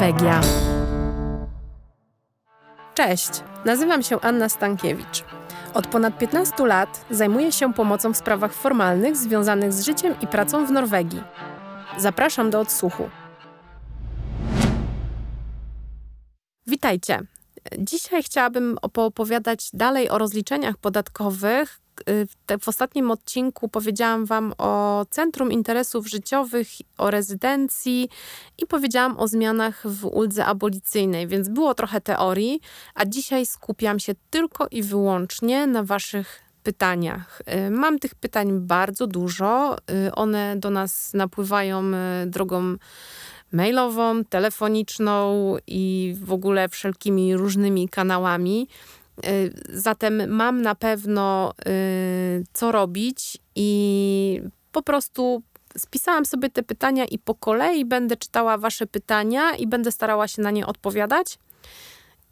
Norwegia. Cześć, nazywam się Anna Stankiewicz. Od ponad 15 lat zajmuję się pomocą w sprawach formalnych związanych z życiem i pracą w Norwegii. Zapraszam do odsłuchu. Witajcie. Dzisiaj chciałabym opowiadać dalej o rozliczeniach podatkowych. W ostatnim odcinku powiedziałam Wam o Centrum Interesów Życiowych, o rezydencji i powiedziałam o zmianach w uldze abolicyjnej, więc było trochę teorii, a dzisiaj skupiam się tylko i wyłącznie na Waszych pytaniach. Mam tych pytań bardzo dużo. One do nas napływają drogą mailową, telefoniczną i w ogóle wszelkimi różnymi kanałami. Y, zatem mam na pewno y, co robić i po prostu spisałam sobie te pytania i po kolei będę czytała Wasze pytania i będę starała się na nie odpowiadać.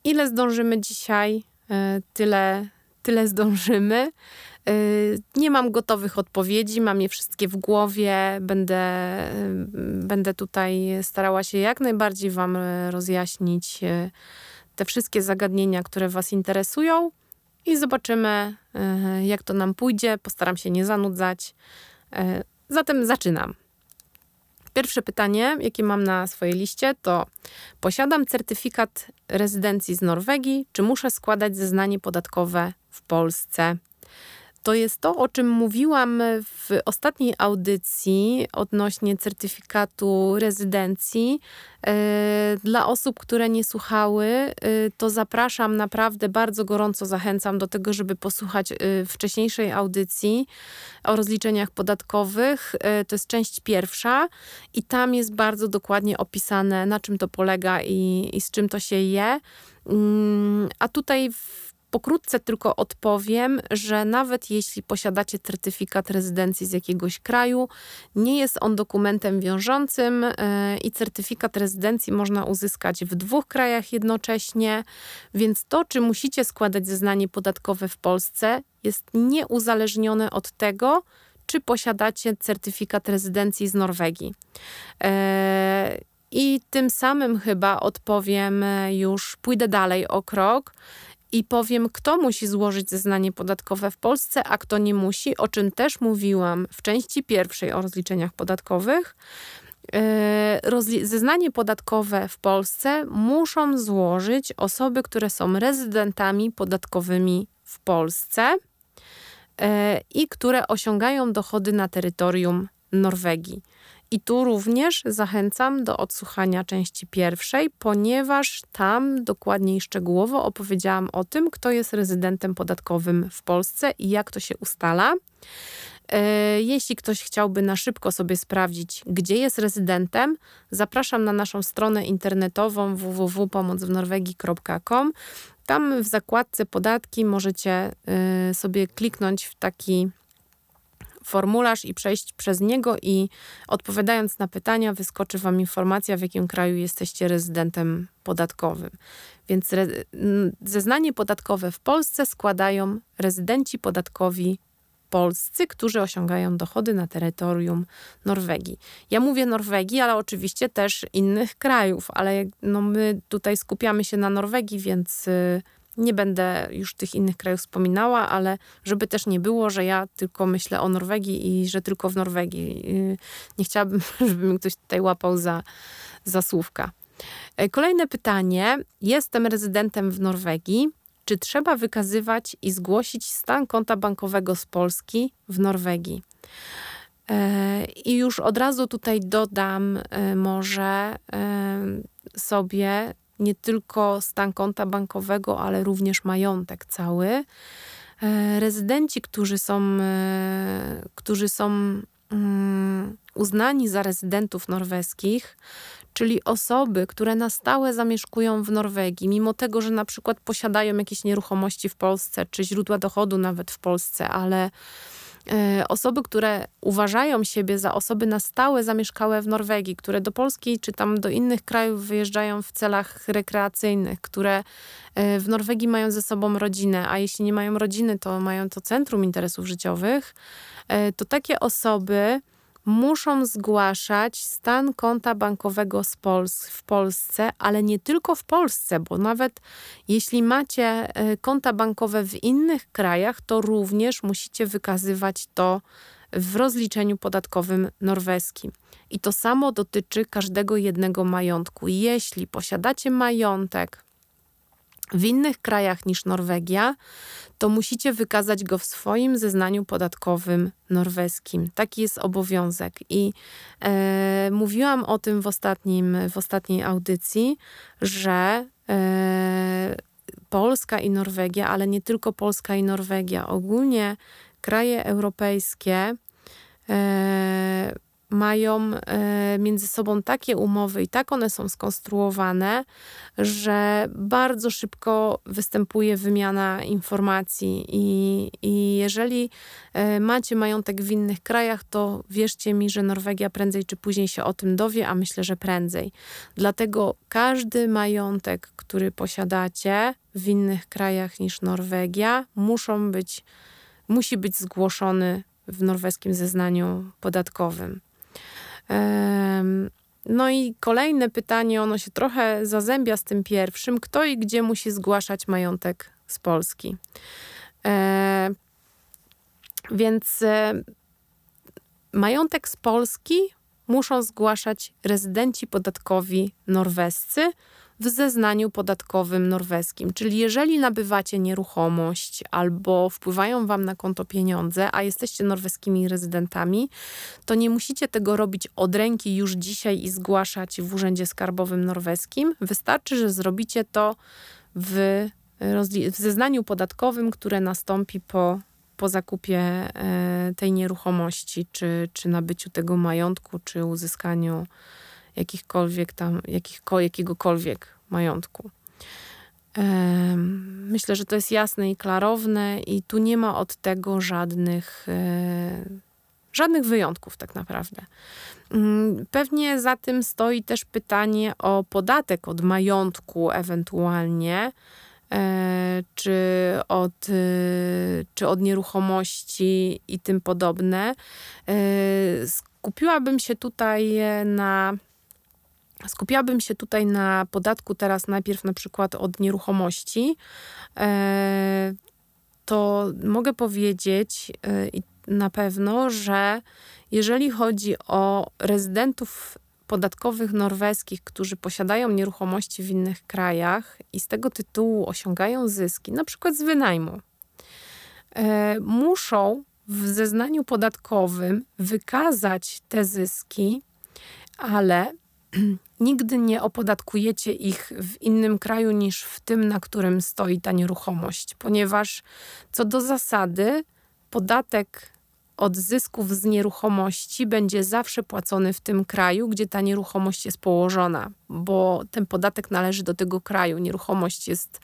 Ile zdążymy dzisiaj, y, tyle, tyle zdążymy. Nie mam gotowych odpowiedzi, mam je wszystkie w głowie. Będę, będę tutaj starała się jak najbardziej Wam rozjaśnić te wszystkie zagadnienia, które Was interesują i zobaczymy, jak to nam pójdzie. Postaram się nie zanudzać. Zatem zaczynam. Pierwsze pytanie, jakie mam na swojej liście, to posiadam certyfikat rezydencji z Norwegii, czy muszę składać zeznanie podatkowe w Polsce? To jest to, o czym mówiłam w ostatniej audycji odnośnie certyfikatu rezydencji. E, dla osób, które nie słuchały, e, to zapraszam naprawdę bardzo gorąco zachęcam do tego, żeby posłuchać e, wcześniejszej audycji o rozliczeniach podatkowych. To jest część pierwsza i tam jest bardzo dokładnie opisane, na czym to polega i, i z czym to się je. Mm, a tutaj w Pokrótce tylko odpowiem, że nawet jeśli posiadacie certyfikat rezydencji z jakiegoś kraju, nie jest on dokumentem wiążącym e, i certyfikat rezydencji można uzyskać w dwóch krajach jednocześnie, więc to, czy musicie składać zeznanie podatkowe w Polsce, jest nieuzależnione od tego, czy posiadacie certyfikat rezydencji z Norwegii. E, I tym samym chyba odpowiem już, pójdę dalej o krok i powiem, kto musi złożyć zeznanie podatkowe w Polsce, a kto nie musi, o czym też mówiłam w części pierwszej o rozliczeniach podatkowych. E, zeznanie podatkowe w Polsce muszą złożyć osoby, które są rezydentami podatkowymi w Polsce e, i które osiągają dochody na terytorium Norwegii. I tu również zachęcam do odsłuchania części pierwszej, ponieważ tam dokładniej szczegółowo opowiedziałam o tym, kto jest rezydentem podatkowym w Polsce i jak to się ustala. E, jeśli ktoś chciałby na szybko sobie sprawdzić, gdzie jest rezydentem, zapraszam na naszą stronę internetową www.pomocwnorwegii.com. Tam w zakładce podatki możecie e, sobie kliknąć w taki formularz i przejść przez niego i odpowiadając na pytania wyskoczy Wam informacja, w jakim kraju jesteście rezydentem podatkowym. Więc zeznanie podatkowe w Polsce składają rezydenci podatkowi polscy, którzy osiągają dochody na terytorium Norwegii. Ja mówię Norwegii, ale oczywiście też innych krajów, ale no my tutaj skupiamy się na Norwegii, więc y, nie będę już tych innych krajów wspominała, ale żeby też nie było, że ja tylko myślę o Norwegii i że tylko w Norwegii. Y, nie chciałabym, żeby mi ktoś tutaj łapał za, za słówka. E, kolejne pytanie. Jestem rezydentem w Norwegii. Czy trzeba wykazywać i zgłosić stan konta bankowego z Polski w Norwegii? E, I już od razu tutaj dodam e, może sobie nie tylko stan konta bankowego, ale również majątek cały. E, rezydenci, którzy są, e, którzy są mm, uznani za rezydentów norweskich, czyli osoby, które na stałe zamieszkują w Norwegii, mimo tego, że na przykład posiadają jakieś nieruchomości w Polsce, czy źródła dochodu nawet w Polsce, ale osoby, które uważają siebie za osoby na stałe zamieszkałe w Norwegii, które do Polski czy tam do innych krajów wyjeżdżają w celach rekreacyjnych, które e, w Norwegii mają ze sobą rodzinę, a jeśli nie mają rodziny, to mają to centrum interesów życiowych, e, to takie osoby muszą zgłaszać stan konta bankowego w Polsce, ale nie tylko w Polsce, bo nawet jeśli macie e, konta bankowe w innych krajach, to również musicie wykazywać to w rozliczeniu podatkowym norweskim. I to samo dotyczy każdego jednego majątku. Jeśli posiadacie majątek w innych krajach niż Norwegia, to musicie wykazać go w swoim zeznaniu podatkowym norweskim. Taki jest obowiązek. I e, mówiłam o tym w, ostatnim, w ostatniej audycji, że e, Polska i Norwegia, ale nie tylko Polska i Norwegia, ogólnie kraje europejskie e, mają e, między sobą takie umowy i tak one są skonstruowane, że bardzo szybko występuje wymiana informacji i, i jeżeli e, macie majątek w innych krajach, to wierzcie mi, że Norwegia prędzej czy później się o tym dowie, a myślę, że prędzej. Dlatego każdy majątek, który posiadacie w innych krajach niż Norwegia, muszą być, musi być zgłoszony w norweskim zeznaniu podatkowym. No i kolejne pytanie, ono się trochę zazębia z tym pierwszym. Kto i gdzie musi zgłaszać majątek z Polski? E, więc e, majątek z Polski muszą zgłaszać rezydenci podatkowi norwescy w zeznaniu podatkowym norweskim. Czyli jeżeli nabywacie nieruchomość albo wpływają wam na konto pieniądze, a jesteście norweskimi rezydentami, to nie musicie tego robić od ręki już dzisiaj i zgłaszać w Urzędzie Skarbowym Norweskim. Wystarczy, że zrobicie to w, w zeznaniu podatkowym, które nastąpi po po zakupie e, tej nieruchomości, czy, czy nabyciu tego majątku, czy uzyskaniu jakichkolwiek tam, jakich, jakiegokolwiek majątku. Myślę, że to jest jasne i klarowne, i tu nie ma od tego żadnych, e, żadnych wyjątków, tak naprawdę. Mm, pewnie za tym stoi też pytanie o podatek od majątku, ewentualnie, e, czy od, e, czy od nieruchomości i tym podobne. Skupiłabym się tutaj na Skupiałabym się tutaj na podatku teraz najpierw na przykład od nieruchomości. E, to mogę powiedzieć e, na pewno, że jeżeli chodzi o rezydentów podatkowych norweskich, którzy posiadają nieruchomości w innych krajach i z tego tytułu osiągają zyski, na przykład z wynajmu, e, muszą w zeznaniu podatkowym wykazać te zyski, ale nigdy nie opodatkujecie ich w innym kraju niż w tym, na którym stoi ta nieruchomość, ponieważ co do zasady podatek od zysków z nieruchomości będzie zawsze płacony w tym kraju, gdzie ta nieruchomość jest położona, bo ten podatek należy do tego kraju. Nieruchomość jest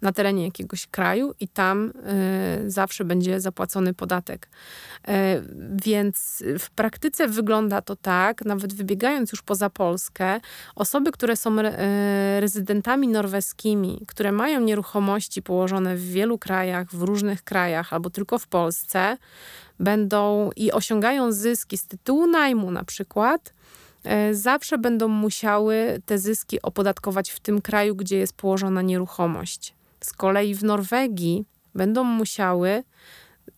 na terenie jakiegoś kraju i tam y, zawsze będzie zapłacony podatek. Y, więc w praktyce wygląda to tak, nawet wybiegając już poza Polskę, osoby, które są y, rezydentami norweskimi, które mają nieruchomości położone w wielu krajach, w różnych krajach albo tylko w Polsce, będą i osiągają zyski z tytułu najmu na przykład, zawsze będą musiały te zyski opodatkować w tym kraju, gdzie jest położona nieruchomość. Z kolei w Norwegii będą musiały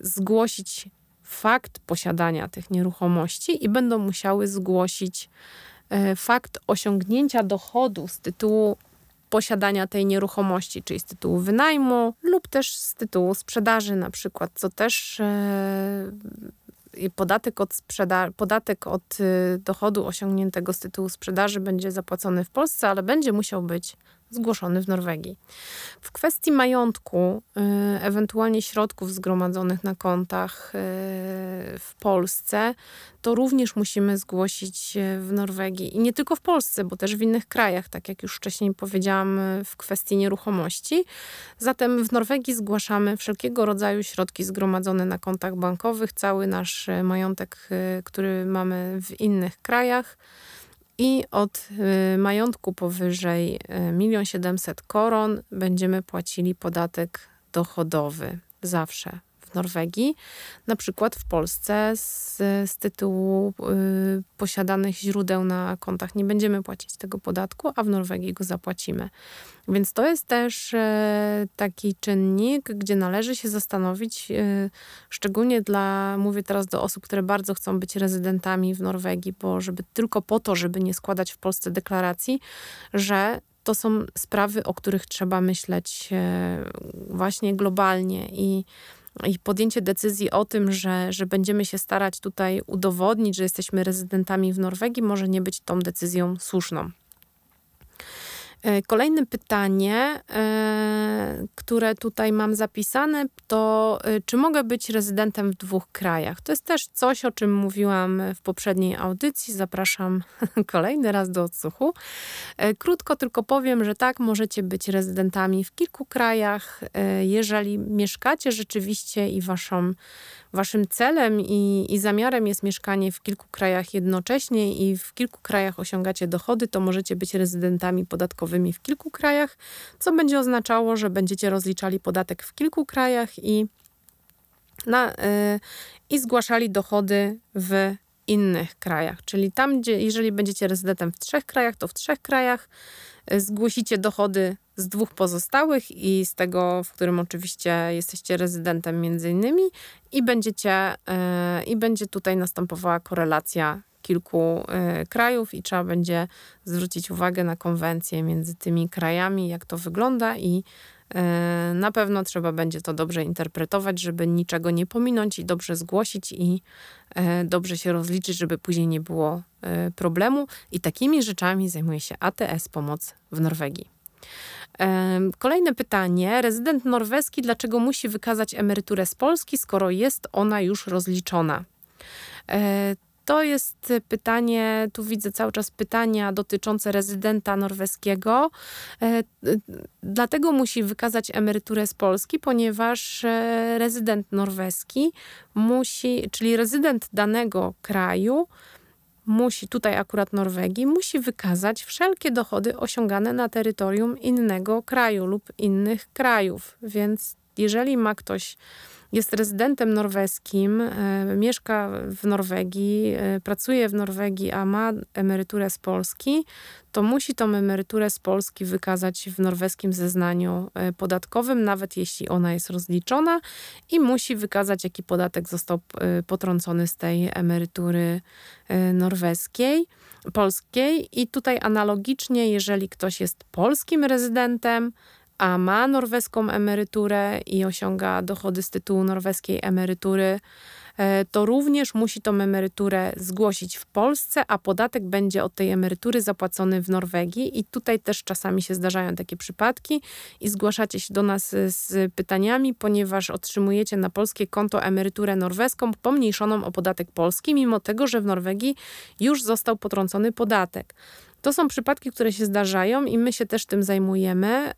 zgłosić fakt posiadania tych nieruchomości i będą musiały zgłosić e, fakt osiągnięcia dochodu z tytułu posiadania tej nieruchomości, czyli z tytułu wynajmu lub też z tytułu sprzedaży na przykład, co też e, podatek od, sprzeda- podatek od e, dochodu osiągniętego z tytułu sprzedaży będzie zapłacony w Polsce, ale będzie musiał być zgłoszony w Norwegii. W kwestii majątku, y, ewentualnie środków zgromadzonych na kontach y, w Polsce, to również musimy zgłosić w Norwegii. I nie tylko w Polsce, bo też w innych krajach, tak jak już wcześniej powiedziałam, w kwestii nieruchomości. Zatem w Norwegii zgłaszamy wszelkiego rodzaju środki zgromadzone na kontach bankowych, cały nasz majątek, y, który mamy w innych krajach i od y, majątku powyżej 1 700 koron będziemy płacili podatek dochodowy. Zawsze Norwegii, na przykład w Polsce z, z tytułu y, posiadanych źródeł na kontach nie będziemy płacić tego podatku, a w Norwegii go zapłacimy. Więc to jest też e, taki czynnik, gdzie należy się zastanowić, e, szczególnie dla, mówię teraz do osób, które bardzo chcą być rezydentami w Norwegii, bo żeby tylko po to, żeby nie składać w Polsce deklaracji, że to są sprawy, o których trzeba myśleć e, właśnie globalnie i i podjęcie decyzji o tym, że, że będziemy się starać tutaj udowodnić, że jesteśmy rezydentami w Norwegii, może nie być tą decyzją słuszną. E, kolejne pytanie, e, które tutaj mam zapisane, to e, czy mogę być rezydentem w dwóch krajach? To jest też coś, o czym mówiłam w poprzedniej audycji. Zapraszam kolejny raz do odsłuchu. Krótko tylko powiem, że tak, możecie być rezydentami w kilku krajach, jeżeli mieszkacie rzeczywiście i waszą waszym celem i, i zamiarem jest mieszkanie w kilku krajach jednocześnie i w kilku krajach osiągacie dochody, to możecie być rezydentami podatkowymi w kilku krajach, co będzie oznaczało, że będziecie rozliczali podatek w kilku krajach i, na, yy, i zgłaszali dochody w innych krajach. Czyli tam, gdzie jeżeli będziecie rezydentem w trzech krajach, to w trzech krajach y, zgłosicie dochody z dwóch pozostałych i z tego, w którym oczywiście jesteście rezydentem między innymi i będziecie, yy, i będzie tutaj następowała korelacja kilku y, krajów i trzeba będzie zwrócić uwagę na konwencję między tymi krajami, jak to wygląda i y, na pewno trzeba będzie to dobrze interpretować, żeby niczego nie pominąć i dobrze zgłosić i y, dobrze się rozliczyć, żeby później nie było problemu. I takimi rzeczami zajmuje się ATS Pomoc w Norwegii. Kolejne pytanie. Rezydent norweski dlaczego musi wykazać emeryturę z Polski, skoro jest ona już rozliczona? E, to jest pytanie, tu widzę cały czas pytania dotyczące rezydenta norweskiego. E, dlatego musi wykazać emeryturę z Polski, ponieważ e, rezydent norweski musi, czyli rezydent danego kraju, musi, tutaj akurat Norwegii, musi wykazać wszelkie dochody osiągane na terytorium innego kraju lub innych krajów. Więc jeżeli ma ktoś jest rezydentem norweskim, e, mieszka w Norwegii, e, pracuje w Norwegii, a ma emeryturę z Polski, to musi tą emeryturę z Polski wykazać w norweskim zeznaniu e, podatkowym, nawet jeśli ona jest rozliczona i musi wykazać, jaki podatek został potrącony z tej emerytury norweskiej, polskiej. I tutaj analogicznie, jeżeli ktoś jest polskim rezydentem, a ma norweską emeryturę i osiąga dochody z tytułu norweskiej emerytury, e, to również musi tą emeryturę zgłosić w Polsce, a podatek będzie od tej emerytury zapłacony w Norwegii. I tutaj też czasami się zdarzają takie przypadki i zgłaszacie się do nas z pytaniami, ponieważ otrzymujecie na polskie konto emeryturę norweską pomniejszoną o podatek polski, mimo tego, że w Norwegii już został potrącony podatek. To są przypadki, które się zdarzają i my się też tym zajmujemy.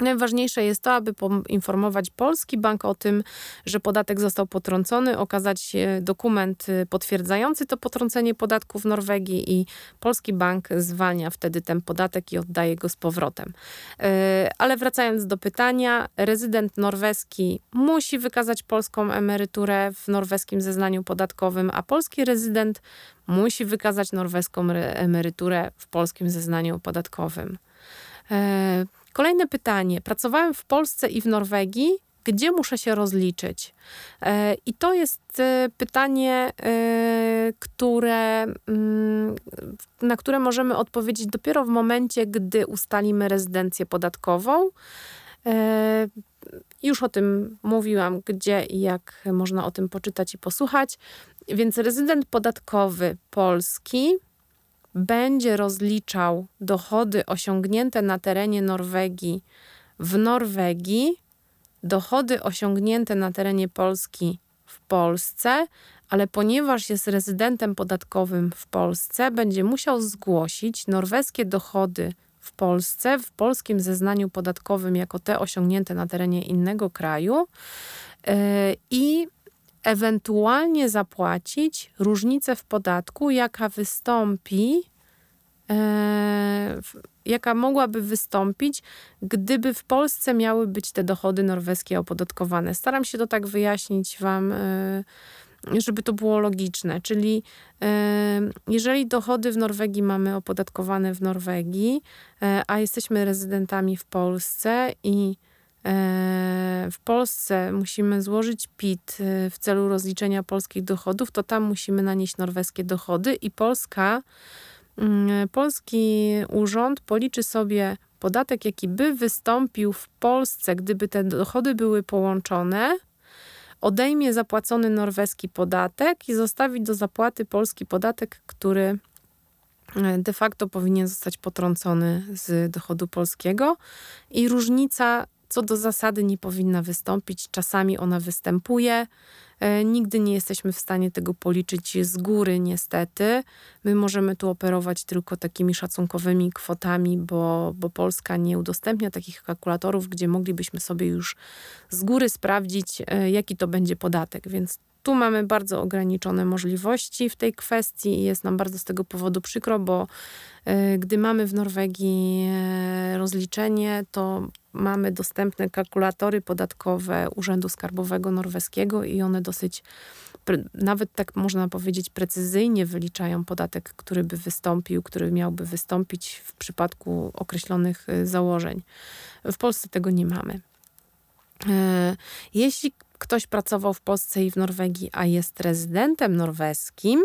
E, Najważniejsze jest to, aby poinformować polski bank o tym, że podatek został potrącony, okazać dokument y, potwierdzający to potrącenie podatku w Norwegii i polski bank zwalnia wtedy ten podatek i oddaje go z powrotem. Y, ale wracając do pytania, rezydent norweski musi wykazać polską emeryturę w norweskim zeznaniu podatkowym, a polski rezydent musi wykazać norweską emeryturę w polskim zeznaniu podatkowym. Kolejne pytanie. Pracowałem w Polsce i w Norwegii. Gdzie muszę się rozliczyć? E, I to jest e, pytanie, e, które, mm, na które możemy odpowiedzieć dopiero w momencie, gdy ustalimy rezydencję podatkową. Już o tym mówiłam, gdzie i jak można o tym poczytać i posłuchać. Więc rezydent podatkowy polski będzie rozliczał dochody osiągnięte na terenie Norwegii w Norwegii, dochody osiągnięte na terenie Polski w Polsce, ale ponieważ jest rezydentem podatkowym w Polsce, będzie musiał zgłosić norweskie dochody w Polsce, w polskim zeznaniu podatkowym, jako te osiągnięte na terenie innego kraju. Yy, I ewentualnie zapłacić różnicę w podatku, jaka wystąpi jaka mogłaby wystąpić, gdyby w Polsce miały być te dochody norweskie opodatkowane. Staram się to tak wyjaśnić Wam żeby to było logiczne. Czyli jeżeli dochody w Norwegii mamy opodatkowane w Norwegii, e, a jesteśmy rezydentami w Polsce i e, w Polsce musimy złożyć PIT e, w celu rozliczenia polskich dochodów, to tam musimy nanieść norweskie dochody i Polska, mm, polski urząd policzy sobie podatek, jaki by wystąpił w Polsce, gdyby te dochody były połączone odejmie zapłacony norweski podatek i zostawi do zapłaty polski podatek, który e, de facto powinien zostać potrącony z dochodu polskiego. I różnica co do zasady nie powinna wystąpić. Czasami ona występuje. E, nigdy nie jesteśmy w stanie tego policzyć z góry, niestety. My możemy tu operować tylko takimi szacunkowymi kwotami, bo, bo Polska nie udostępnia takich kalkulatorów, gdzie moglibyśmy sobie już z góry sprawdzić, e, jaki to będzie podatek. Więc tu mamy bardzo ograniczone możliwości w tej kwestii i jest nam bardzo z tego powodu przykro, bo e, gdy mamy w Norwegii rozliczenie, to mamy dostępne kalkulatory podatkowe Urzędu Skarbowego Norweskiego i one dosyć, nawet tak można powiedzieć, precyzyjnie wyliczają podatek, który by wystąpił, który miałby wystąpić w przypadku określonych y, założeń. W Polsce tego nie mamy. E, jeśli ktoś pracował w Polsce i w Norwegii, a jest rezydentem norweskim,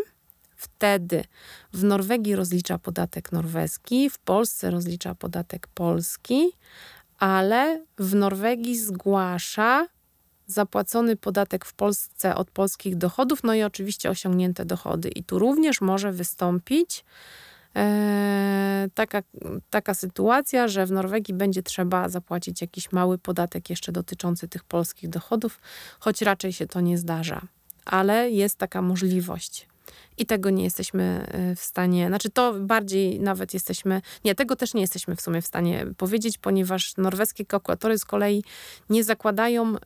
wtedy w Norwegii rozlicza podatek norweski, w Polsce rozlicza podatek polski, ale w Norwegii zgłasza zapłacony podatek w Polsce od polskich dochodów, no i oczywiście osiągnięte dochody. I tu również może wystąpić taka, taka sytuacja, że w Norwegii będzie trzeba zapłacić jakiś mały podatek jeszcze dotyczący tych polskich dochodów, choć raczej się to nie zdarza. Ale jest taka możliwość i tego nie jesteśmy y, w stanie, znaczy to bardziej nawet jesteśmy, nie, tego też nie jesteśmy w sumie w stanie powiedzieć, ponieważ norweskie kalkulatory z kolei nie zakładają, yy,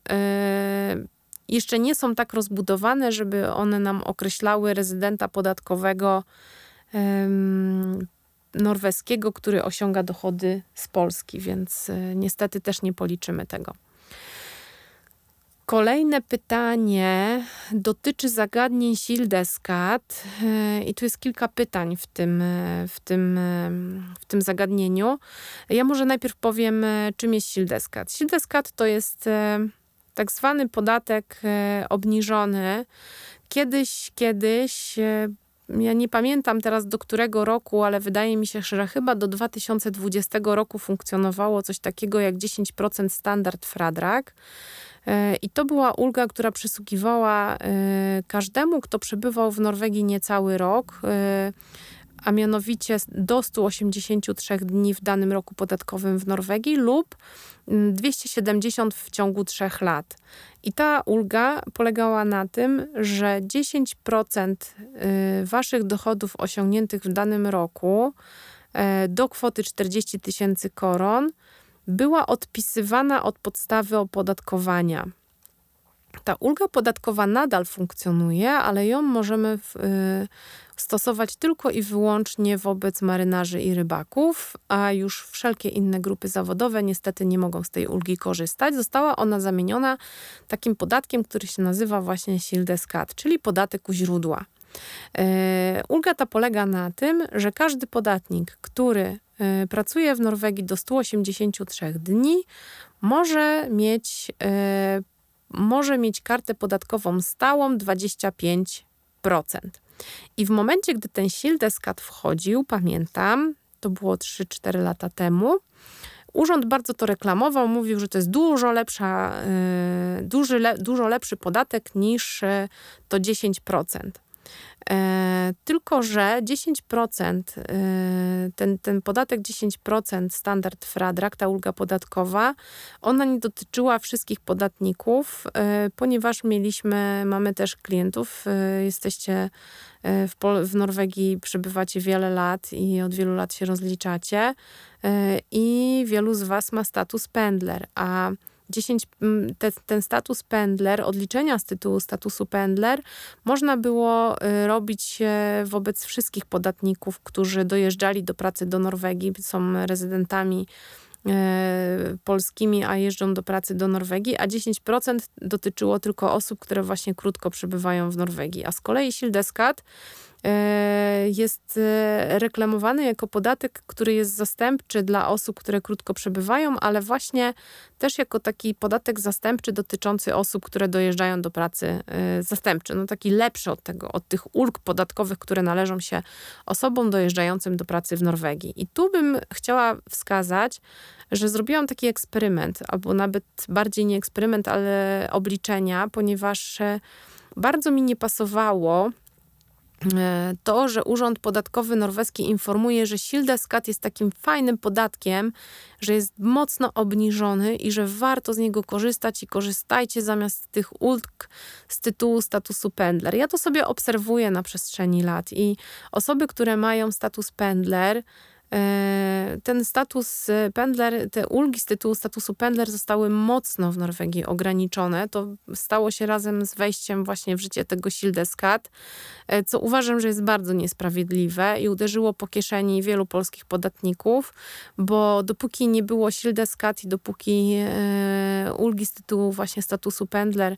jeszcze nie są tak rozbudowane, żeby one nam określały rezydenta podatkowego norweskiego, który osiąga dochody z Polski, więc yy, niestety też nie policzymy tego. Kolejne pytanie dotyczy zagadnień Sildeskat e, i tu jest kilka pytań w tym, e, w tym, e, w tym zagadnieniu. Ja może najpierw powiem, czym jest Sildeskat. Sildeskat to jest tak zwany podatek obniżony. Kiedyś, kiedyś ja nie pamiętam teraz do którego roku, ale wydaje mi się, że chyba do 2020 roku funkcjonowało coś takiego jak 10% standard Fradrak. E, I to była ulga, która przysługiwała e, każdemu, kto przebywał w Norwegii niecały rok, e, a mianowicie do 183 dni w danym roku podatkowym w Norwegii lub 270 w ciągu 3 lat. I ta ulga polegała na tym, że 10% waszych dochodów osiągniętych w danym roku do kwoty 40 tysięcy koron była odpisywana od podstawy opodatkowania. Ta ulga podatkowa nadal funkcjonuje, ale ją możemy w, y, stosować tylko i wyłącznie wobec marynarzy i rybaków, a już wszelkie inne grupy zawodowe niestety nie mogą z tej ulgi korzystać. Została ona zamieniona takim podatkiem, który się nazywa właśnie Sildeskat, czyli podatek u źródła. E, ulga ta polega na tym, że każdy podatnik, który e, pracuje w Norwegii do 183 dni, może mieć, e, może mieć kartę podatkową stałą 25%. I w momencie, gdy ten Sildeskat wchodził, pamiętam, to było 3-4 lata temu, Urząd bardzo to reklamował, mówił, że to jest dużo lepsza, duży, dużo lepszy podatek niż to 10%. E, tylko, że 10%, e, ten, ten podatek 10% standard FRADRAK, ta ulga podatkowa, ona nie dotyczyła wszystkich podatników, e, ponieważ mieliśmy, mamy też klientów, jesteście w, w Norwegii, przebywacie wiele lat i od wielu lat się rozliczacie i wielu z Was ma status pendler, a 10, te, ten status pendler, odliczenia z tytułu statusu pendler, można było y, robić wobec wszystkich podatników, którzy dojeżdżali do pracy do Norwegii, są rezydentami E, polskimi, a jeżdżą do pracy do Norwegii, a 10% dotyczyło tylko osób, które właśnie krótko przebywają w Norwegii. A z kolei Sildeskat jest e, reklamowany jako podatek, który jest zastępczy dla osób, które krótko przebywają, ale właśnie też jako taki podatek zastępczy dotyczący osób, które dojeżdżają do pracy e, zastępczy. No taki lepszy od tego, od tych ulg podatkowych, które należą się osobom dojeżdżającym do pracy w Norwegii. I tu bym chciała wskazać, że zrobiłam taki eksperyment, albo nawet bardziej nie eksperyment, ale obliczenia, ponieważ bardzo mi nie pasowało E, to, że Urząd Podatkowy Norweski informuje, że Sildeskat jest takim fajnym podatkiem, że jest mocno obniżony i że warto z niego korzystać i korzystajcie zamiast tych ulg z tytułu statusu pendler. Ja to sobie obserwuję na przestrzeni lat i osoby, które mają status pendler, E, ten status e, pendler, te ulgi z tytułu statusu pendler zostały mocno w Norwegii ograniczone. To stało się razem z wejściem właśnie w życie tego Sildeskat, e, co uważam, że jest bardzo niesprawiedliwe i uderzyło po kieszeni wielu polskich podatników, bo dopóki nie było Sildeskat i dopóki ulgi z tytułu właśnie statusu pendler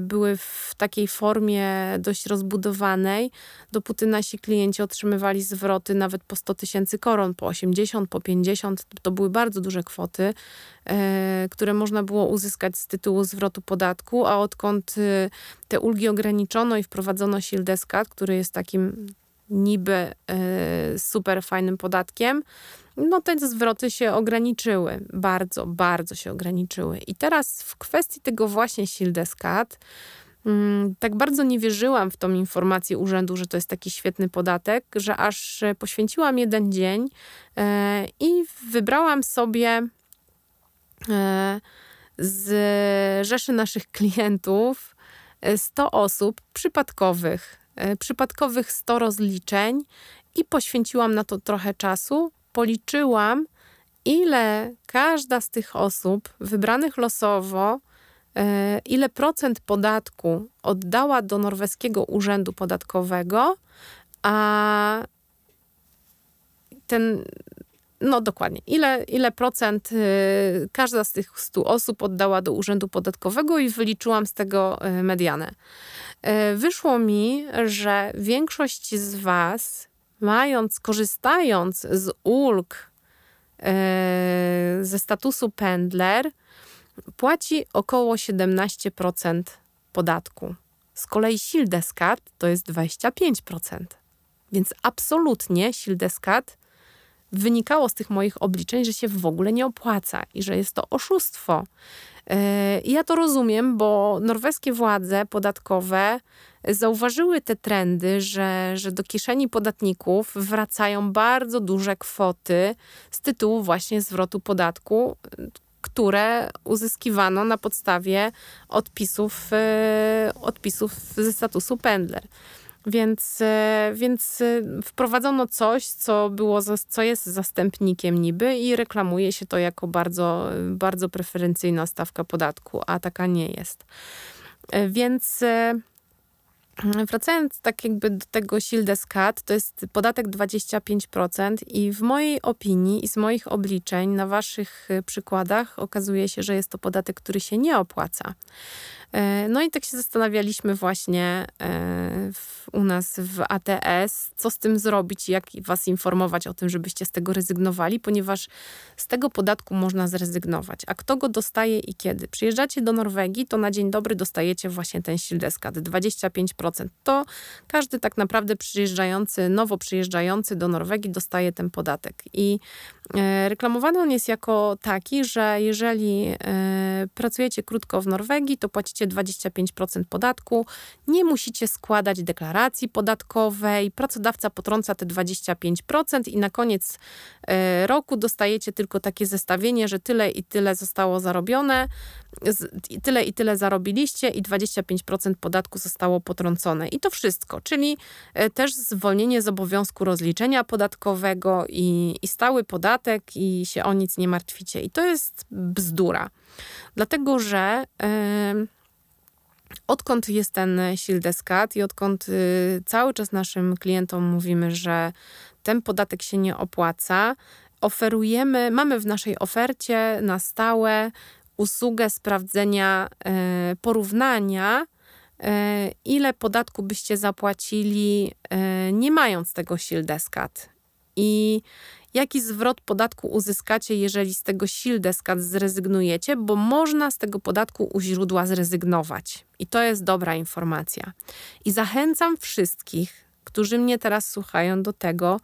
były w takiej formie dość rozbudowanej, dopóty nasi klienci otrzymywali zwroty nawet po 100 tysięcy koron, po 80, po 50. To były bardzo duże kwoty, e, które można było uzyskać z tytułu zwrotu podatku, a odkąd e, te ulgi ograniczono i wprowadzono Sildeskat, który jest takim niby e, super fajnym podatkiem, no te zwroty się ograniczyły. Bardzo, bardzo się ograniczyły. I teraz w kwestii tego właśnie Sildeskat, tak bardzo nie wierzyłam w tą informację urzędu, że to jest taki świetny podatek, że aż e, poświęciłam jeden dzień e, i wybrałam sobie e, z rzeszy naszych klientów 100 osób przypadkowych, przypadkowych 100 rozliczeń i poświęciłam na to trochę czasu. Policzyłam, ile każda z tych osób wybranych losowo ile procent podatku oddała do norweskiego urzędu podatkowego, a ten, no dokładnie, ile, ile procent y, każda z tych 100 osób oddała do urzędu podatkowego i wyliczyłam z tego y, medianę. Y, wyszło mi, że większość z Was, mając, korzystając z ulg ze statusu pendler, płaci około 17% podatku. Z kolei Sildeskat to jest 25%. Więc absolutnie Sildeskat wynikało z tych moich obliczeń, że się w ogóle nie opłaca i że jest to oszustwo. E, I ja to rozumiem, bo norweskie władze podatkowe zauważyły te trendy, że, że do kieszeni podatników wracają bardzo duże kwoty z tytułu właśnie zwrotu podatku, które uzyskiwano na podstawie odpisów, e, odpisów ze statusu pendler. Więc, e, więc e, wprowadzono coś, co, było, co jest zastępnikiem niby i reklamuje się to jako bardzo, bardzo preferencyjna stawka podatku, a taka nie jest. Więc Wracając tak jakby do tego Sildeskat, to jest podatek 25% i w mojej opinii i z moich obliczeń na waszych przykładach okazuje się, że jest to podatek, który się nie opłaca. E, no i tak się zastanawialiśmy właśnie e, w, u nas w ATS, co z tym zrobić, jak was informować o tym, żebyście z tego rezygnowali, ponieważ z tego podatku można zrezygnować. A kto go dostaje i kiedy? Przyjeżdżacie do Norwegii, to na dzień dobry dostajecie właśnie ten Sildeskat, 25%. To każdy tak naprawdę przyjeżdżający, nowo przyjeżdżający do Norwegii dostaje ten podatek. I e, reklamowany on jest jako taki, że jeżeli pracujecie krótko w Norwegii, to płacicie płacicie 25% podatku, nie musicie składać deklaracji podatkowej, pracodawca potrąca te 25% i na koniec e, roku dostajecie tylko takie zestawienie, że tyle i tyle zostało zarobione, tyle i tyle zarobiliście i 25% podatku zostało potrącone. I to wszystko, czyli e, też zwolnienie z obowiązku rozliczenia podatkowego i, i stały podatek i się o nic nie martwicie. I to jest bzdura. Dlatego, że odkąd jest ten Sildeskat i odkąd y, cały czas naszym klientom mówimy, że ten podatek się nie opłaca, oferujemy, mamy w naszej ofercie na stałe usługę sprawdzenia, e, porównania, e, ile podatku byście zapłacili, nie mając tego Sildeskat. I jaki zwrot podatku uzyskacie, jeżeli z tego Sildeskat zrezygnujecie, bo można z tego podatku u źródła zrezygnować. I to jest dobra informacja. I zachęcam wszystkich, którzy mnie teraz słuchają, do tego,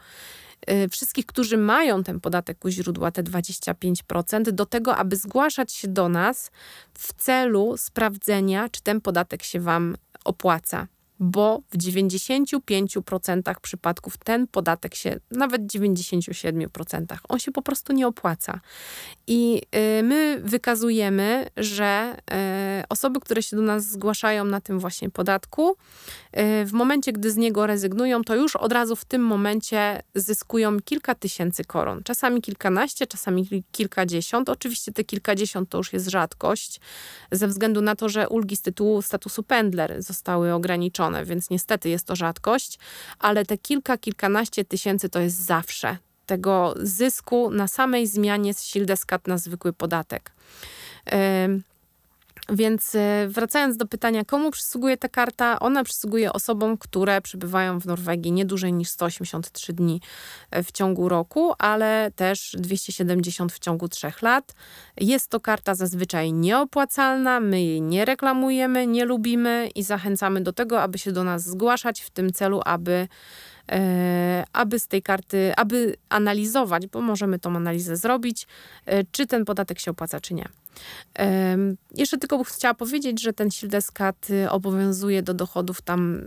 Y, wszystkich, którzy mają ten podatek u źródła, te 25%, do tego, aby zgłaszać się do nas w celu sprawdzenia, czy ten podatek się Wam opłaca bo w 95% przypadków ten podatek się, nawet 97%, on się po prostu nie opłaca. I y, my wykazujemy, że y, osoby, które się do nas zgłaszają na tym właśnie podatku, y, w momencie, gdy z niego rezygnują, to już od razu w tym momencie zyskują kilka tysięcy koron. Czasami kilkanaście, czasami kilkadziesiąt. Oczywiście te kilkadziesiąt to już jest rzadkość, ze względu na to, że ulgi z tytułu statusu pendler zostały ograniczone więc niestety jest to rzadkość, ale te kilka, kilkanaście tysięcy to jest zawsze tego zysku na samej zmianie z Sildeskat na zwykły podatek. Więc e, wracając do pytania, komu przysługuje ta karta? Ona przysługuje osobom, które przebywają w Norwegii nie dłużej niż 183 dni e, w ciągu roku, ale też 270 w ciągu 3 lat. Jest to karta zazwyczaj nieopłacalna, my jej nie reklamujemy, nie lubimy i zachęcamy do tego, aby się do nas zgłaszać w tym celu, aby aby z tej karty, aby analizować, bo możemy tą analizę zrobić, czy ten podatek się opłaca, czy nie. Jeszcze tylko chciała powiedzieć, że ten Sildeskat y, obowiązuje do dochodów tam,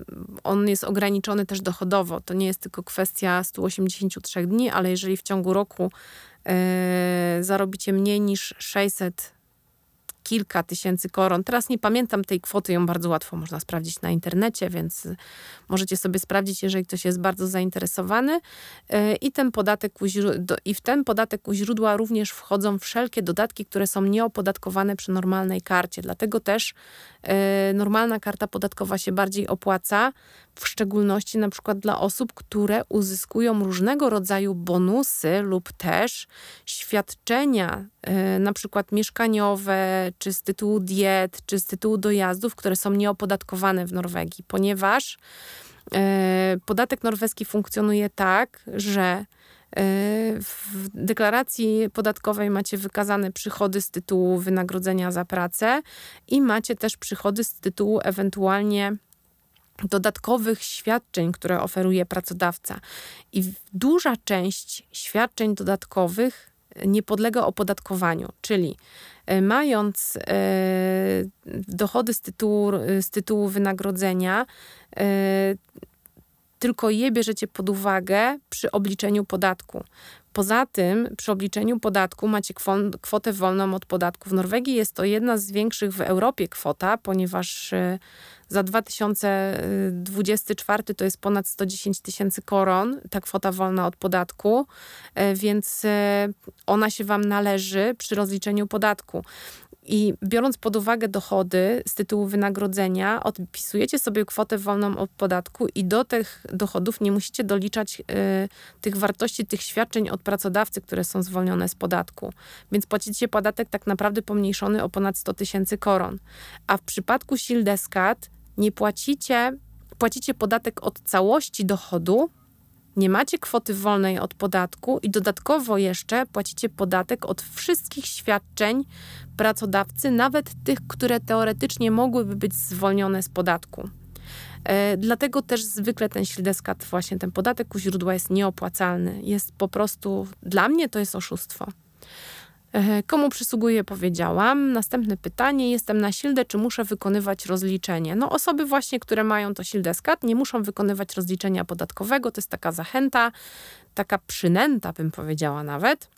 on jest ograniczony też dochodowo. To nie jest tylko kwestia 183 dni, ale jeżeli w ciągu roku e, zarobicie mniej niż 600 kilka tysięcy koron. Teraz nie pamiętam tej kwoty, ją bardzo łatwo można sprawdzić na internecie, więc możecie sobie sprawdzić, jeżeli ktoś jest bardzo zainteresowany. E, I, ten podatek I w ten podatek u źródła również wchodzą wszelkie dodatki, które są nieopodatkowane przy normalnej karcie. Dlatego też e, normalna karta podatkowa się bardziej opłaca, w szczególności na przykład dla osób, które uzyskują różnego rodzaju bonusy lub też świadczenia, na przykład mieszkaniowe, czy z tytułu diet, czy z tytułu dojazdów, które są nieopodatkowane w Norwegii, ponieważ e, podatek norweski funkcjonuje tak, że e, w deklaracji podatkowej macie wykazane przychody z tytułu wynagrodzenia za pracę i macie też przychody z tytułu ewentualnie dodatkowych świadczeń, które oferuje pracodawca. I duża część świadczeń dodatkowych nie podlega opodatkowaniu, czyli e, mając e, dochody z tytułu, z tytułu wynagrodzenia, e, tylko je bierzecie pod uwagę przy obliczeniu podatku. Poza tym, przy obliczeniu podatku macie kwotę wolną od podatku. W Norwegii jest to jedna z większych w Europie kwota, ponieważ za 2024 to jest ponad 110 tysięcy koron, ta kwota wolna od podatku, e, więc e, ona się Wam należy przy rozliczeniu podatku. I biorąc pod uwagę dochody z tytułu wynagrodzenia, odpisujecie sobie kwotę wolną od podatku i do tych dochodów nie musicie doliczać y, tych wartości, tych świadczeń od pracodawcy, które są zwolnione z podatku. Więc płacicie podatek tak naprawdę pomniejszony o ponad 100 tysięcy koron. A w przypadku Sildeskat nie płacicie, płacicie podatek od całości dochodu, nie macie kwoty wolnej od podatku i dodatkowo jeszcze płacicie podatek od wszystkich świadczeń pracodawcy, nawet tych, które teoretycznie mogłyby być zwolnione z podatku. E, dlatego też zwykle ten śledeskat, właśnie ten podatek u źródła jest nieopłacalny. Jest po prostu, dla mnie to jest oszustwo. E, komu przysługuje, powiedziałam. Następne pytanie. Jestem na sildę, czy muszę wykonywać rozliczenie? No osoby właśnie, które mają to sildę skat, nie muszą wykonywać rozliczenia podatkowego. To jest taka zachęta, taka przynęta, bym powiedziała nawet.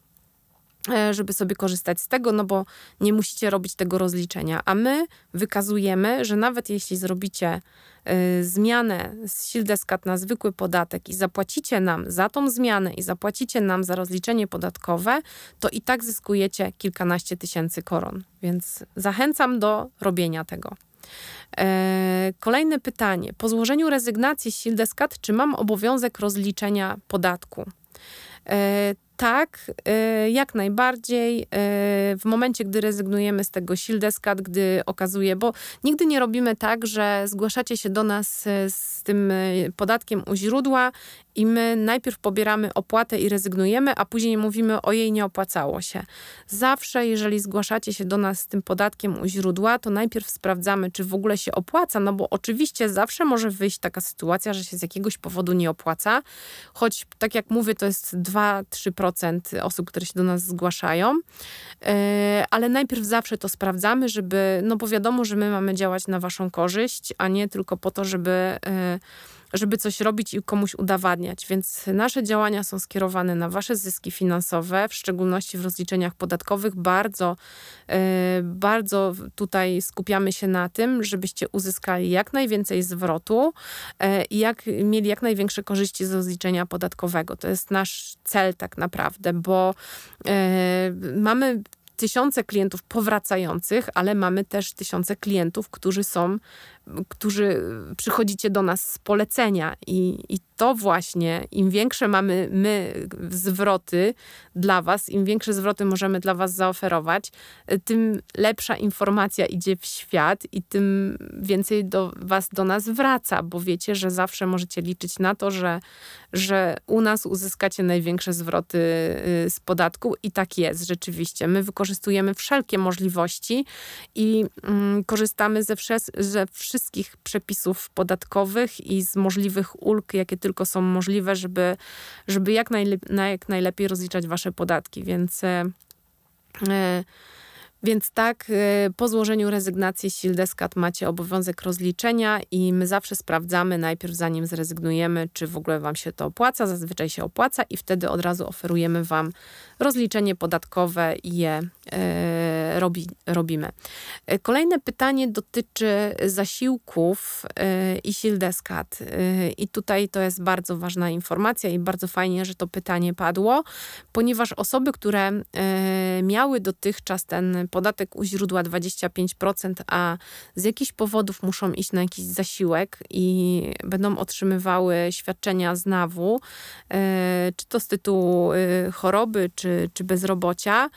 E, żeby sobie korzystać z tego, no bo nie musicie robić tego rozliczenia. A my wykazujemy, że nawet jeśli zrobicie y, zmianę z Sildeskat na zwykły podatek i zapłacicie nam za tą zmianę i zapłacicie nam za rozliczenie podatkowe, to i tak zyskujecie kilkanaście tysięcy koron. Więc zachęcam do robienia tego. E, kolejne pytanie. Po złożeniu rezygnacji z Sildeskat, czy mam obowiązek rozliczenia podatku? Tak, y, jak najbardziej. Y, w momencie, gdy rezygnujemy z tego Sildeskat, gdy okazuje, bo nigdy nie robimy tak, że zgłaszacie się do nas y, z tym podatkiem u źródła i my najpierw pobieramy opłatę i rezygnujemy, a później mówimy o jej nie opłacało się. Zawsze, jeżeli zgłaszacie się do nas z tym podatkiem u źródła, to najpierw sprawdzamy, czy w ogóle się opłaca, no bo oczywiście zawsze może wyjść taka sytuacja, że się z jakiegoś powodu nie opłaca, choć tak jak mówię, to jest 2-3% osób, które się do nas zgłaszają, e, ale najpierw zawsze to sprawdzamy, żeby, no bo wiadomo, że my mamy działać na waszą korzyść, a nie tylko po to, żeby e, żeby coś robić i komuś udowadniać. Więc nasze działania są skierowane na Wasze zyski finansowe, w szczególności w rozliczeniach podatkowych. Bardzo, e, bardzo tutaj skupiamy się na tym, żebyście uzyskali jak najwięcej zwrotu e, i jak, mieli jak największe korzyści z rozliczenia podatkowego. To jest nasz cel tak naprawdę, bo e, mamy tysiące klientów powracających, ale mamy też tysiące klientów, którzy są którzy przychodzicie do nas z polecenia i, i to właśnie, im większe mamy my zwroty dla was, im większe zwroty możemy dla was zaoferować, tym lepsza informacja idzie w świat i tym więcej do was do nas wraca, bo wiecie, że zawsze możecie liczyć na to, że, że u nas uzyskacie największe zwroty y, z podatku i tak jest rzeczywiście. My wykorzystujemy wszelkie możliwości i mm, korzystamy ze, wsze, ze wszystkich wszystkich przepisów podatkowych i z możliwych ulg, jakie tylko są możliwe, żeby, żeby jak, najlep jak najlepiej rozliczać wasze podatki. Więc e, e więc tak, y, po złożeniu rezygnacji Sildeskat macie obowiązek rozliczenia i my zawsze sprawdzamy najpierw, zanim zrezygnujemy, czy w ogóle Wam się to opłaca. Zazwyczaj się opłaca i wtedy od razu oferujemy Wam rozliczenie podatkowe i je e, robi, robimy. E, kolejne pytanie dotyczy zasiłków e, i Sildeskat. I tutaj to jest bardzo ważna informacja i bardzo fajnie, że to pytanie padło, ponieważ osoby, które miały dotychczas ten podatek u źródła 25%, a z jakichś powodów muszą iść na jakiś zasiłek i będą otrzymywały świadczenia z NAW, e, czy to z tytułu e, choroby, czy, czy bezrobocia,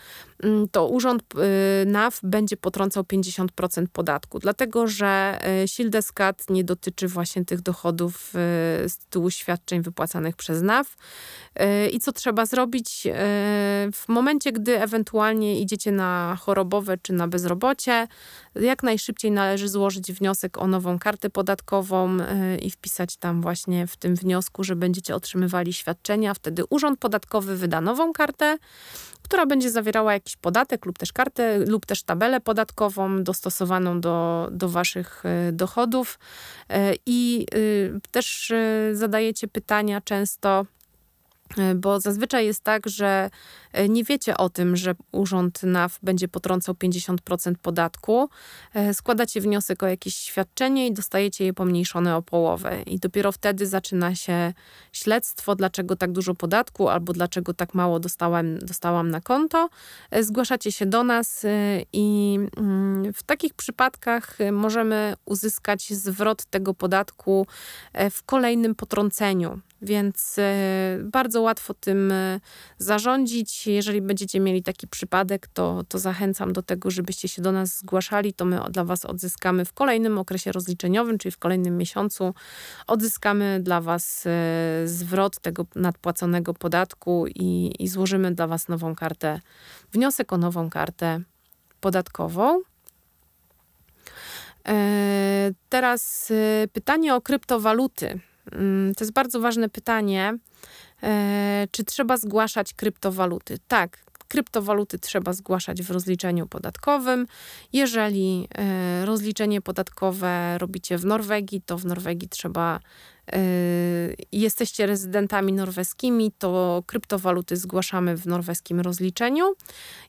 to urząd y, NAW będzie potrącał 50% podatku, dlatego że y, Sildeskat nie dotyczy właśnie tych dochodów y, z tytułu świadczeń wypłacanych przez NAW. I co trzeba zrobić w momencie, gdy ewentualnie idziecie na chorobowe czy na bezrobocie, jak najszybciej należy złożyć wniosek o nową kartę podatkową i wpisać tam właśnie w tym wniosku, że będziecie otrzymywali świadczenia. Wtedy urząd podatkowy wyda nową kartę która będzie zawierała jakiś podatek lub też kartę, lub też tabelę podatkową dostosowaną do, do waszych e, dochodów. E, I też e, zadajecie pytania często, bo zazwyczaj jest tak, że E, nie wiecie o tym, że Urząd NAW będzie potrącał 50% podatku, e, składacie wniosek o jakieś świadczenie i dostajecie je pomniejszone o połowę. I dopiero wtedy zaczyna się śledztwo, dlaczego tak dużo podatku albo dlaczego tak mało dostałem, dostałam na konto. E, zgłaszacie się do nas i mm, w takich przypadkach możemy uzyskać zwrot tego podatku w kolejnym potrąceniu. Więc bardzo łatwo tym zarządzić jeżeli będziecie mieli taki przypadek, to, to zachęcam do tego, żebyście się do nas zgłaszali. To my dla Was odzyskamy w kolejnym okresie rozliczeniowym, czyli w kolejnym miesiącu, odzyskamy dla Was e, zwrot tego nadpłaconego podatku i, i złożymy dla Was nową kartę, wniosek o nową kartę podatkową. E, teraz e, pytanie o kryptowaluty. Mm, to jest bardzo ważne pytanie. E, czy trzeba zgłaszać kryptowaluty? Tak, kryptowaluty trzeba zgłaszać w rozliczeniu podatkowym. Jeżeli e, rozliczenie podatkowe robicie w Norwegii, to w Norwegii trzeba jesteście rezydentami norweskimi, to kryptowaluty zgłaszamy w norweskim rozliczeniu.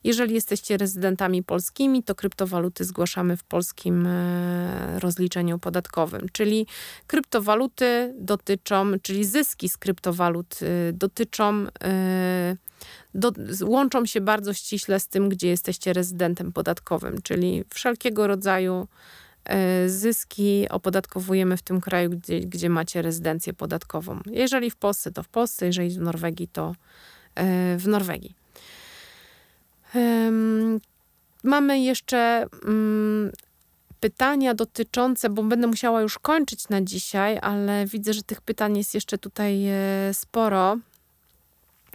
Jeżeli jesteście rezydentami polskimi, to kryptowaluty zgłaszamy w polskim rozliczeniu podatkowym. Czyli kryptowaluty dotyczą, czyli zyski z kryptowalut dotyczą do, łączą się bardzo ściśle z tym, gdzie jesteście rezydentem podatkowym, czyli wszelkiego rodzaju e, zyski opodatkowujemy w tym kraju, gdzie, gdzie macie rezydencję podatkową. Jeżeli w Polsce, to w Polsce, jeżeli w Norwegii, to e, w Norwegii. Mamy jeszcze mm, pytania dotyczące, bo będę musiała już kończyć na dzisiaj, ale widzę, że tych pytań jest jeszcze tutaj e, sporo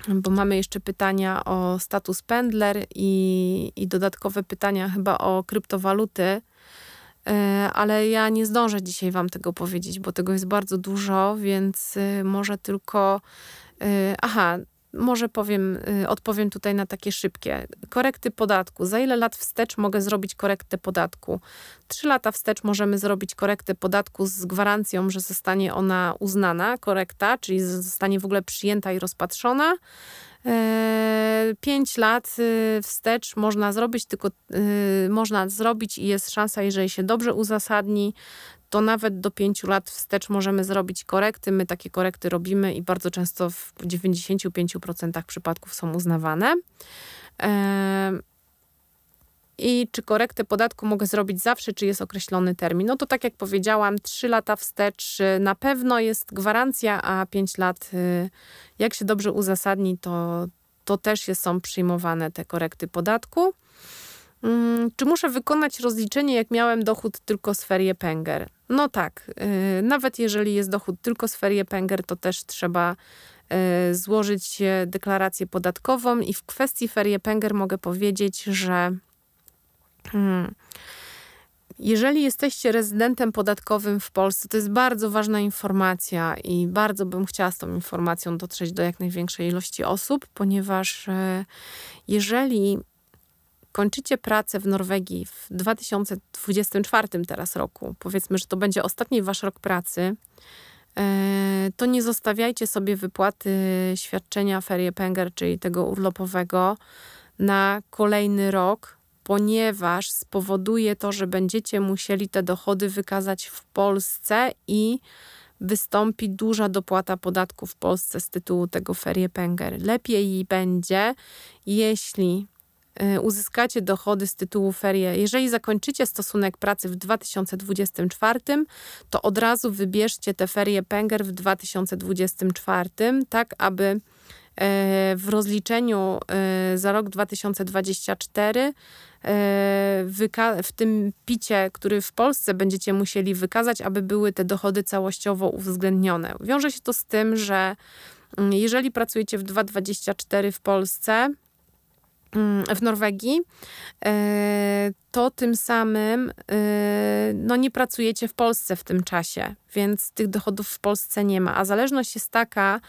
bo mamy jeszcze pytania o status pendler i, i dodatkowe pytania chyba o kryptowaluty, e, ale ja nie zdążę dzisiaj Wam tego powiedzieć, bo tego jest bardzo dużo, więc e, może tylko. E, aha, może powiem, y, odpowiem tutaj na takie szybkie. Korekty podatku. Za ile lat wstecz mogę zrobić korektę podatku? Trzy lata wstecz możemy zrobić korektę podatku z gwarancją, że zostanie ona uznana, korekta, czyli zostanie w ogóle przyjęta i rozpatrzona. E, pięć lat y, wstecz można zrobić, tylko y, można zrobić i jest szansa, jeżeli się dobrze uzasadni, to nawet do pięciu lat wstecz możemy zrobić korekty. My takie korekty robimy i bardzo często w 95% przypadków są uznawane. I czy korektę podatku mogę zrobić zawsze, czy jest określony termin? No to tak jak powiedziałam, 3 lata wstecz y, na pewno jest gwarancja, a 5 lat, y, jak się dobrze uzasadni, to, to też są przyjmowane te korekty podatku. Mm, czy muszę wykonać rozliczenie, jak miałem dochód tylko z ferie Penger? No tak, y, nawet jeżeli jest dochód tylko z ferie Penger, to też trzeba złożyć deklarację podatkową i w kwestii ferie Penger mogę powiedzieć, że hmm, jeżeli jesteście rezydentem podatkowym w Polsce, to jest bardzo ważna informacja i bardzo bym chciała z tą informacją dotrzeć do jak największej ilości osób, ponieważ y, jeżeli kończycie pracę w Norwegii w 2024 teraz roku, powiedzmy, że to będzie ostatni wasz rok pracy, e, to nie zostawiajcie sobie wypłaty świadczenia ferie penger, czyli tego urlopowego na kolejny rok, ponieważ spowoduje to, że będziecie musieli te dochody wykazać w Polsce i wystąpi duża dopłata podatku w Polsce z tytułu tego ferie penger. Lepiej będzie, jeśli Y, uzyskacie dochody z tytułu ferie. Jeżeli zakończycie stosunek pracy w 2024, to od razu wybierzcie te ferie Penger w 2024, tak aby w rozliczeniu e, za rok 2024 e, w tym picie, który w Polsce będziecie musieli wykazać, aby były te dochody całościowo uwzględnione. Wiąże się to z tym, że mm, jeżeli pracujecie w 2024 w Polsce, w Norwegii, e, to tym samym e, no, nie pracujecie w Polsce w tym czasie, więc tych dochodów w Polsce nie ma. A zależność jest taka,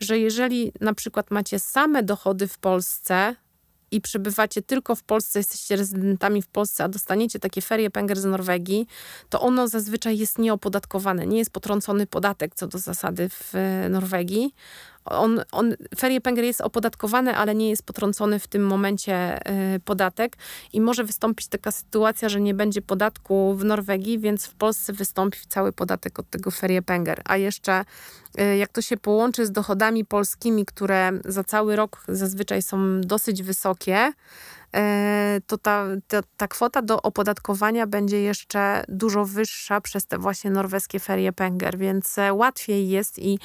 że jeżeli na przykład macie same dochody w Polsce, i przebywacie tylko w Polsce, jesteście rezydentami w Polsce, a dostaniecie takie ferie Penger z Norwegii, to ono zazwyczaj jest nieopodatkowane. Nie jest potrącony podatek co do zasady w Norwegii on, on, ferie Penger jest opodatkowany, ale nie jest potrącony w tym momencie y, podatek i może wystąpić taka sytuacja, że nie będzie podatku w Norwegii, więc w Polsce wystąpi cały podatek od tego ferie Penger. A jeszcze y, jak to się połączy z dochodami polskimi, które za cały rok zazwyczaj są dosyć wysokie, y, to ta, ta, ta, kwota do opodatkowania będzie jeszcze dużo wyższa przez te właśnie norweskie ferie Penger, więc e, łatwiej jest i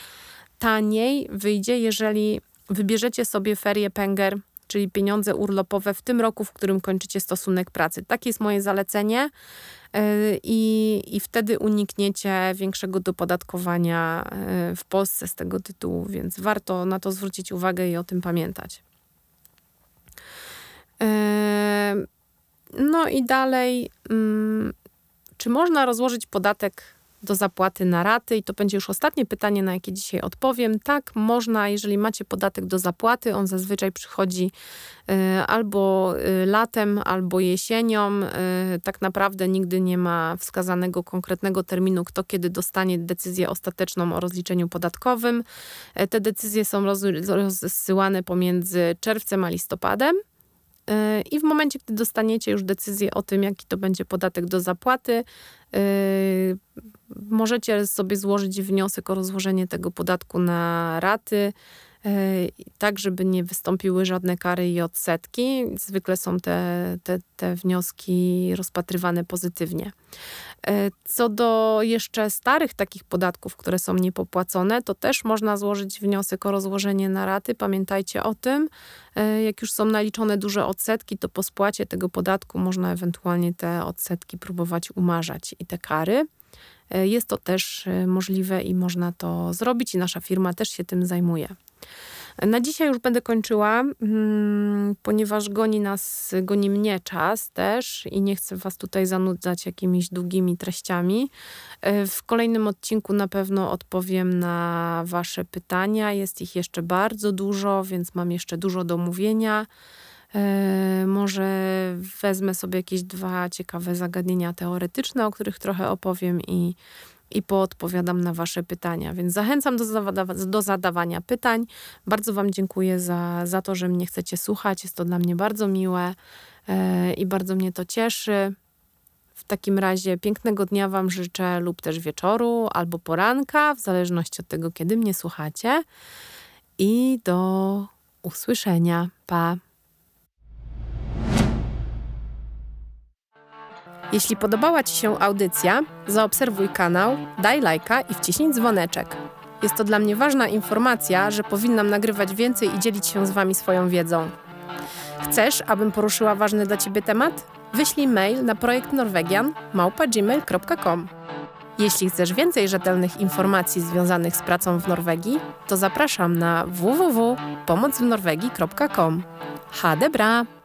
taniej wyjdzie, jeżeli wybierzecie sobie ferie Penger, czyli pieniądze urlopowe w tym roku, w którym kończycie stosunek pracy. Takie jest moje zalecenie y, i, i wtedy unikniecie większego dopodatkowania y, w Polsce z tego tytułu, więc warto na to zwrócić uwagę i o tym pamiętać. Y, no i dalej, mm, czy można rozłożyć podatek do zapłaty na raty i to będzie już ostatnie pytanie, na jakie dzisiaj odpowiem. Tak, można, jeżeli macie podatek do zapłaty, on zazwyczaj przychodzi y, albo y, latem, albo jesienią. Y, tak naprawdę nigdy nie ma wskazanego konkretnego terminu, kto kiedy dostanie decyzję ostateczną o rozliczeniu podatkowym. Te decyzje są rozsyłane pomiędzy czerwcem a listopadem. I w momencie, gdy dostaniecie już decyzję o tym, jaki to będzie podatek do zapłaty, możecie sobie złożyć wniosek o rozłożenie tego podatku na raty, tak żeby nie wystąpiły żadne kary i odsetki. Zwykle są te, te, te wnioski rozpatrywane pozytywnie. E, co do jeszcze starych takich podatków, które są niepopłacone, to też można złożyć wniosek o rozłożenie na raty. Pamiętajcie o tym. E, jak już są naliczone duże odsetki, to po spłacie tego podatku można ewentualnie te odsetki próbować umarzać i te kary. E, jest to też możliwe i można to zrobić, i nasza firma też się tym zajmuje. Na dzisiaj już będę kończyła, mm, ponieważ goni nas, goni mnie czas też i nie chcę Was tutaj zanudzać jakimiś długimi treściami. E, w kolejnym odcinku na pewno odpowiem na Wasze pytania. Jest ich jeszcze bardzo dużo, więc mam jeszcze dużo do mówienia. E, może wezmę sobie jakieś dwa ciekawe zagadnienia teoretyczne, o których trochę opowiem i i poodpowiadam na Wasze pytania. Więc zachęcam do, do zadawania pytań. Bardzo Wam dziękuję za, za to, że mnie chcecie słuchać. Jest to dla mnie bardzo miłe e, i bardzo mnie to cieszy. W takim razie pięknego dnia Wam życzę lub też wieczoru albo poranka, w zależności od tego, kiedy mnie słuchacie. I do usłyszenia. Pa. Jeśli podobała Ci się audycja, zaobserwuj kanał, daj lajka i wciśnij dzwoneczek. Jest to dla mnie ważna informacja, że powinnam nagrywać więcej i dzielić się z Wami swoją wiedzą. Chcesz, abym poruszyła ważny dla Ciebie temat? Wyślij mail na projekt Jeśli chcesz więcej rzetelnych informacji związanych z pracą w Norwegii, to zapraszam na www.pomocwnorwegii.com. Ha, debra!